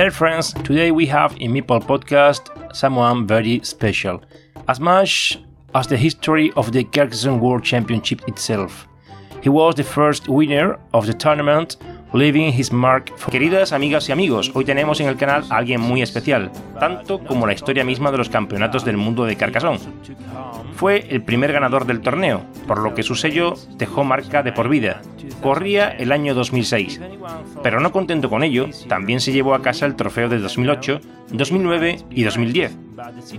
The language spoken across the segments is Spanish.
Dear friends, today we have in Meeple podcast someone very special, as much as the history of the Carcassonne World Championship itself. He was the first winner of the tournament, Queridas amigas y amigos, hoy tenemos en el canal a alguien muy especial, tanto como la historia misma de los campeonatos del mundo de Carcassonne. Fue el primer ganador del torneo, por lo que su sello dejó marca de por vida. Corría el año 2006. Pero no contento con ello, también se llevó a casa el trofeo de 2008, 2009 y 2010.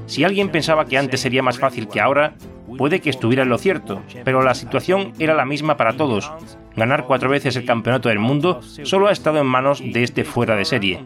Si alguien pensaba que antes sería más fácil que ahora, puede que estuviera en lo cierto, pero la situación era la misma para todos. Ganar cuatro veces el campeonato del mundo solo ha estado en manos de este fuera de serie.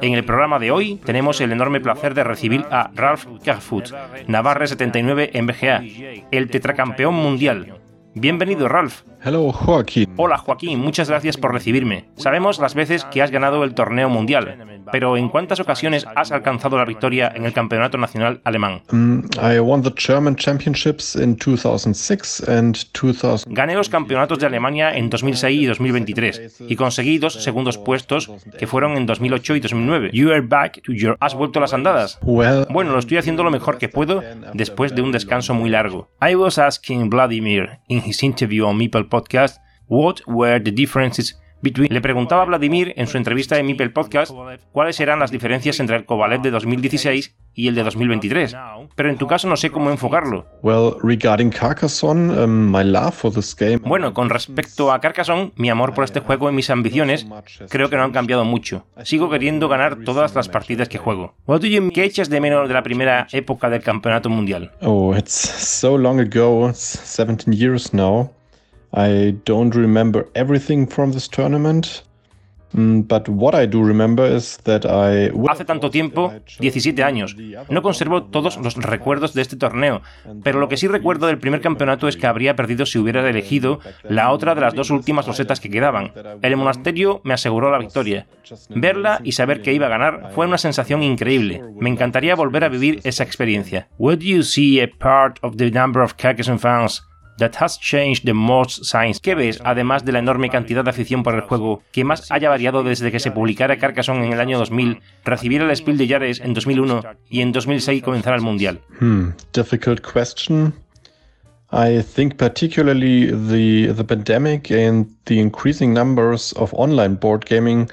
En el programa de hoy tenemos el enorme placer de recibir a Ralph Kerfoot, Navarre 79 MGA, el tetracampeón mundial. Bienvenido, Ralph. Hello, Joaquín. Hola, Joaquín, muchas gracias por recibirme. Sabemos las veces que has ganado el torneo mundial, pero ¿en cuántas ocasiones has alcanzado la victoria en el campeonato nacional alemán? Mm, I won the German Championships in 2006 and 2000. Gané los campeonatos de Alemania en 2006 y 2023 y conseguí dos segundos puestos que fueron en 2008 y 2009. You are back to your... ¿Has vuelto a las andadas? Well, Bueno, lo estoy haciendo lo mejor que puedo después de un descanso muy largo. I was asking Vladimir in his interview on Meeple Podcast what were the differences between... Le preguntaba a Vladimir en su entrevista en Meeple Podcast cuáles eran las diferencias entre el Kovalev de 2016 y el de 2023. Pero en tu caso no sé cómo enfocarlo. well, regarding Carcassonne, um, my love for this game. Bueno, con respecto a Carcassonne, mi amor por este juego y mis ambiciones creo que no han cambiado mucho. Sigo queriendo ganar todas las partidas que juego. What do you mean? ¿Qué echas de menos de la primera época del campeonato mundial? Oh, it's so long ago. It's 17 years now. I don't remember everything from this tournament. Mm, but what I do remember is that I. Hace tanto tiempo, 17 años, no conservo todos los recuerdos de este torneo, pero lo que sí recuerdo del primer campeonato es que habría perdido si hubiera elegido la otra de las dos últimas losetas que quedaban. El monasterio me aseguró la victoria. Verla y saber que iba a ganar fue una sensación increíble. Me encantaría volver a vivir esa experiencia. Would you see a part of the number of Carcassonne fans that has changed the most. ¿Qué ves, además de la enorme cantidad de afición por el juego, que más haya variado desde que se publicara Carcassonne en el año 2000, recibiera el Spiel de Jahres en 2001 y en 2006 comenzara el Mundial? Hmm, difficult question. I think particularly the the pandemic and the increasing numbers of online board gaming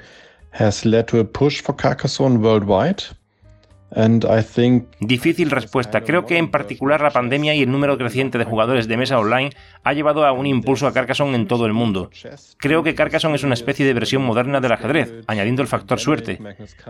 has led to a push for Carcassonne worldwide. And I think Difícil respuesta. Creo que en particular la pandemia y el número creciente de jugadores de mesa online ha llevado a un impulso a Carcassonne en todo el mundo. Creo que Carcassonne es una especie de versión moderna del ajedrez, añadiendo el factor suerte.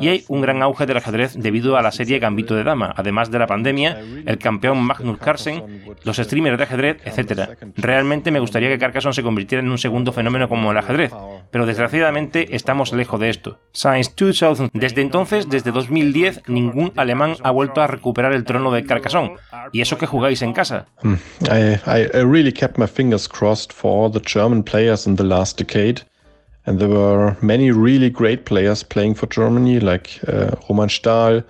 Y hay un gran auge del ajedrez debido a la serie Gambito de Dama, además de la pandemia, el campeón Magnus Carlsen, los streamers de ajedrez, etc. Realmente me gustaría que Carcassonne se convirtiera en un segundo fenómeno como el ajedrez, pero desgraciadamente estamos lejos de esto. Since 2000, desde entonces, desde 2010, ningún alemán ha vuelto a recuperar el trono de Carcassonne. Y eso que jugáis en casa. hmm, I, I really kept my fingers crossed for the German players in the last decade. And there were many really great players playing for Germany, like uh, Roman Stahl.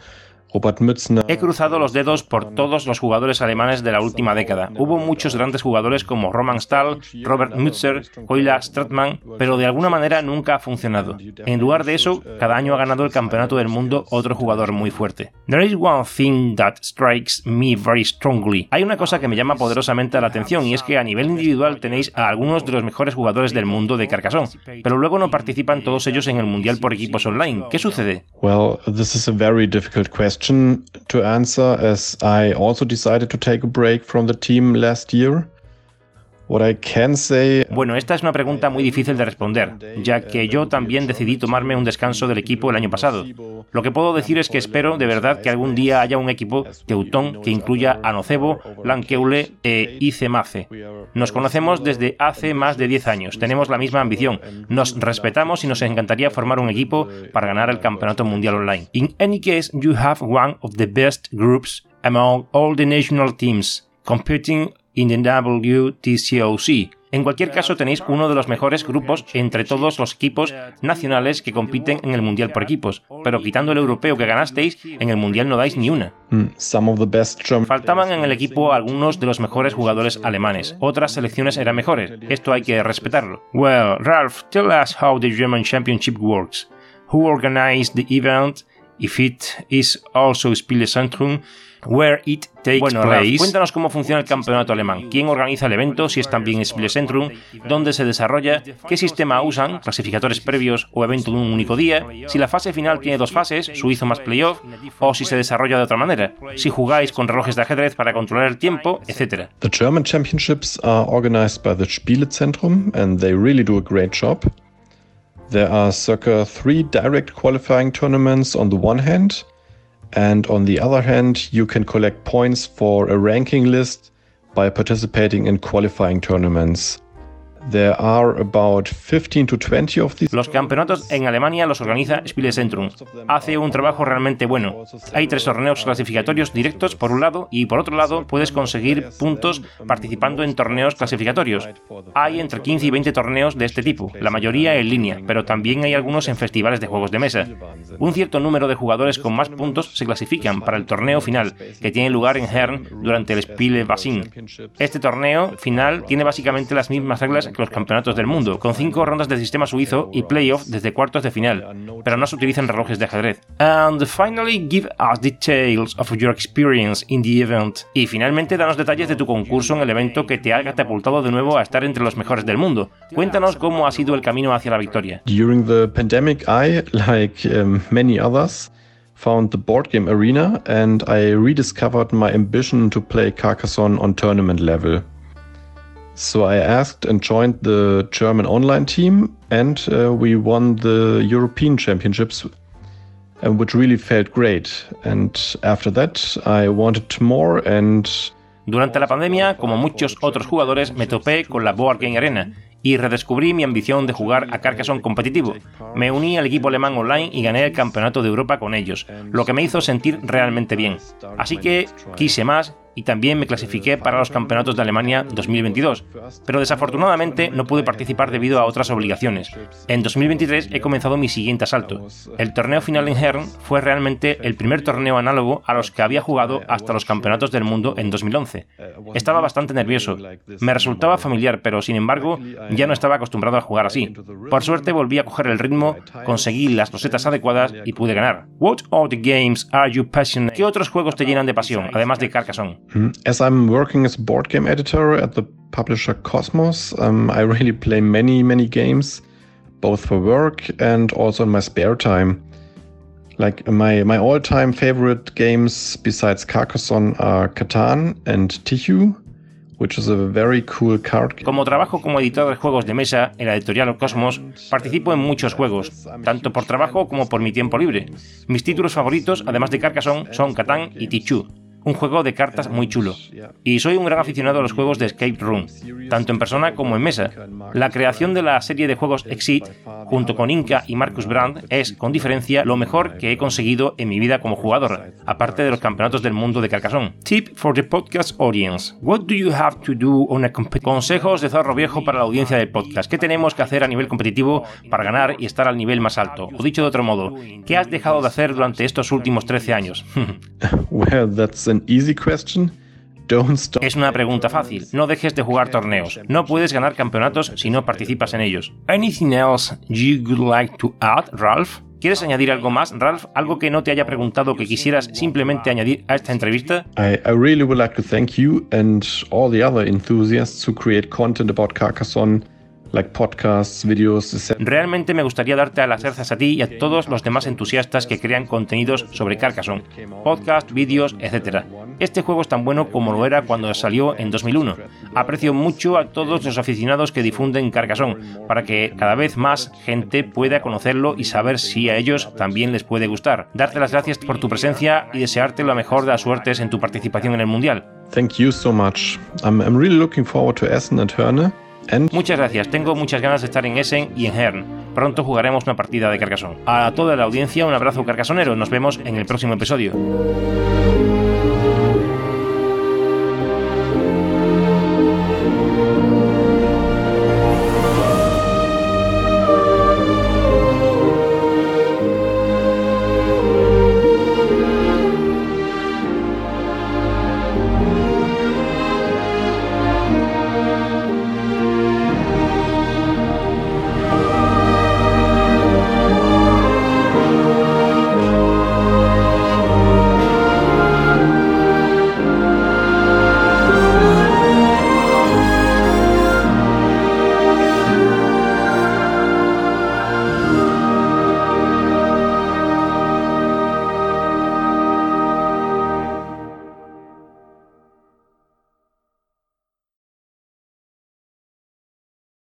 He cruzado los dedos por todos los jugadores alemanes de la última década. Hubo muchos grandes jugadores como Roman Stahl, Robert Mützer, Koila Stratman, pero de alguna manera nunca ha funcionado. En lugar de eso, cada año ha ganado el campeonato del mundo otro jugador muy fuerte. There is one thing that strikes me very strongly. Hay una cosa que me llama poderosamente la atención y es que a nivel individual tenéis a algunos de los mejores jugadores del mundo de Carcassonne, pero luego no participan todos ellos en el mundial por equipos online. ¿Qué sucede? Well, this is a very difficult question to answer as I also decided to take a break from the team last year. Bueno, esta es una pregunta muy difícil de responder, ya que yo también decidí tomarme un descanso del equipo el año pasado. Lo que puedo decir es que espero de verdad que algún día haya un equipo Teutón que incluya a Nocebo, Lankeule e Icemace. Nos conocemos desde hace más de 10 años, tenemos la misma ambición, nos respetamos y nos encantaría formar un equipo para ganar el Campeonato Mundial Online. In any case, you have one of the best groups among all the national teams competing in the WTCOC. En cualquier caso, tenéis uno de los mejores grupos entre todos los equipos nacionales que compiten en el Mundial por equipos, pero quitando el europeo que ganasteis, en el Mundial no dais ni una. Hmm, Faltaban en el equipo algunos de los mejores jugadores alemanes, otras selecciones eran mejores, esto hay que respetarlo. Well, Ralph, tell us how the German Championship works. Who organized the event? If it is also Spielezentrum, where it takes bueno, place. cuéntanos cómo funciona el campeonato alemán. ¿Quién organiza el evento? Si es también Spielezentrum, dónde se desarrolla, qué sistema usan, clasificadores previos o evento de un único día, si la fase final tiene dos fases, suizo más playoff, o si se desarrolla de otra manera, si jugáis con relojes de ajedrez para controlar el tiempo, etc. The German Championships are organized by the Spielezentrum and they really do a great job. There are circa three direct qualifying tournaments on the one hand, and on the other hand, you can collect points for a ranking list by participating in qualifying tournaments. Los campeonatos en Alemania los organiza Spielezentrum. Hace un trabajo realmente bueno. Hay tres torneos clasificatorios directos por un lado y por otro lado puedes conseguir puntos participando en torneos clasificatorios. Hay entre 15 y 20 torneos de este tipo, la mayoría en línea, pero también hay algunos en festivales de juegos de mesa. Un cierto número de jugadores con más puntos se clasifican para el torneo final, que tiene lugar en Hern durante el Spiele Basin. Este torneo final tiene básicamente las mismas reglas los campeonatos del mundo, con cinco rondas del sistema suizo y playoff desde cuartos de final, pero no se utilizan relojes de ajedrez. And finally, give us details of your experience in the event. Y finalmente, danos detalles de tu concurso en el evento que te ha catapultado de nuevo a estar entre los mejores del mundo. Cuéntanos cómo ha sido el camino hacia la victoria. During the pandemic, I, like um, many others, found the board game arena and I rediscovered my ambition to play Carcassonne on tournament level. So I asked and joined the German online team, and uh, we won the European Championships, uh, which really felt great. And after that, I wanted more and Durante la pandemia, como muchos otros jugadores, me topé con la Board Game Arena y redescubrí mi ambición de jugar a Carcassonne competitivo. Me uní al equipo alemán online y gané el campeonato de Europa con ellos, lo que me hizo sentir realmente bien. Así que quise más y también me clasifiqué para los campeonatos de Alemania 2022, pero desafortunadamente no pude participar debido a otras obligaciones. En 2023 he comenzado mi siguiente asalto. El torneo final en Hern fue realmente el primer torneo análogo a los que había jugado hasta los campeonatos del mundo en 2011. Estaba bastante nervioso. Me resultaba familiar, pero sin embargo ya no estaba acostumbrado a jugar así. Por suerte volví a coger el ritmo, conseguí las losetas adecuadas y pude ganar. What other games are you passionate? ¿Qué otros juegos te llenan de pasión, además de Carcassonne? Hmm. As I'm working as a board game editor at the publisher Cosmos, um, I really play many, many games, both for work and also in my spare time. Like my, my all-time favorite games besides Carcassonne are Catan and Tihu, which is a very cool card Como trabajo como editor de juegos de mesa en la editorial Cosmos, participo en muchos juegos, tanto por trabajo como por mi tiempo libre. Mis títulos favoritos, además de Carcassonne, son Catán y Tichu un juego de cartas muy chulo. Y soy un gran aficionado a los juegos de Escape Room, tanto en persona como en mesa. La creación de la serie de juegos Exit, junto con Inca y Marcus Brand, es, con diferencia, lo mejor que he conseguido en mi vida como jugador, aparte de los campeonatos del mundo de Carcassonne. Tip for the podcast audience. What do you have to do on a Consejos de zorro viejo para la audiencia del podcast. ¿Qué tenemos que hacer a nivel competitivo para ganar y estar al nivel más alto? O dicho de otro modo, ¿qué has dejado de hacer durante estos últimos 13 años? Es una pregunta fácil. No dejes de jugar torneos. No puedes ganar campeonatos si no participas en ellos. Anything else you would like to add, Ralph? ¿Quieres añadir algo más, Ralph? ¿Algo que no te haya preguntado que quisieras simplemente añadir a esta entrevista? I, I really would like to thank you and all the other enthusiasts who create content about Carcassonne like podcasts, videos, etc. Realmente me gustaría darte las gracias a ti y a todos los demás entusiastas que crean contenidos sobre Carcassonne, podcast, vídeos, etc. Este juego es tan bueno como lo era cuando salió en 2001. Aprecio mucho a todos los aficionados que difunden Carcassonne para que cada vez más gente pueda conocerlo y saber si a ellos también les puede gustar. Darte las gracias por tu presencia y desearte la mejor de las suertes en tu participación en el Mundial. Thank you so much. I'm, I'm really looking forward to Essen and Herne. Muchas gracias, tengo muchas ganas de estar en Essen y en Hern. Pronto jugaremos una partida de Carcassonne. A toda la audiencia un abrazo carcasonero, nos vemos en el próximo episodio.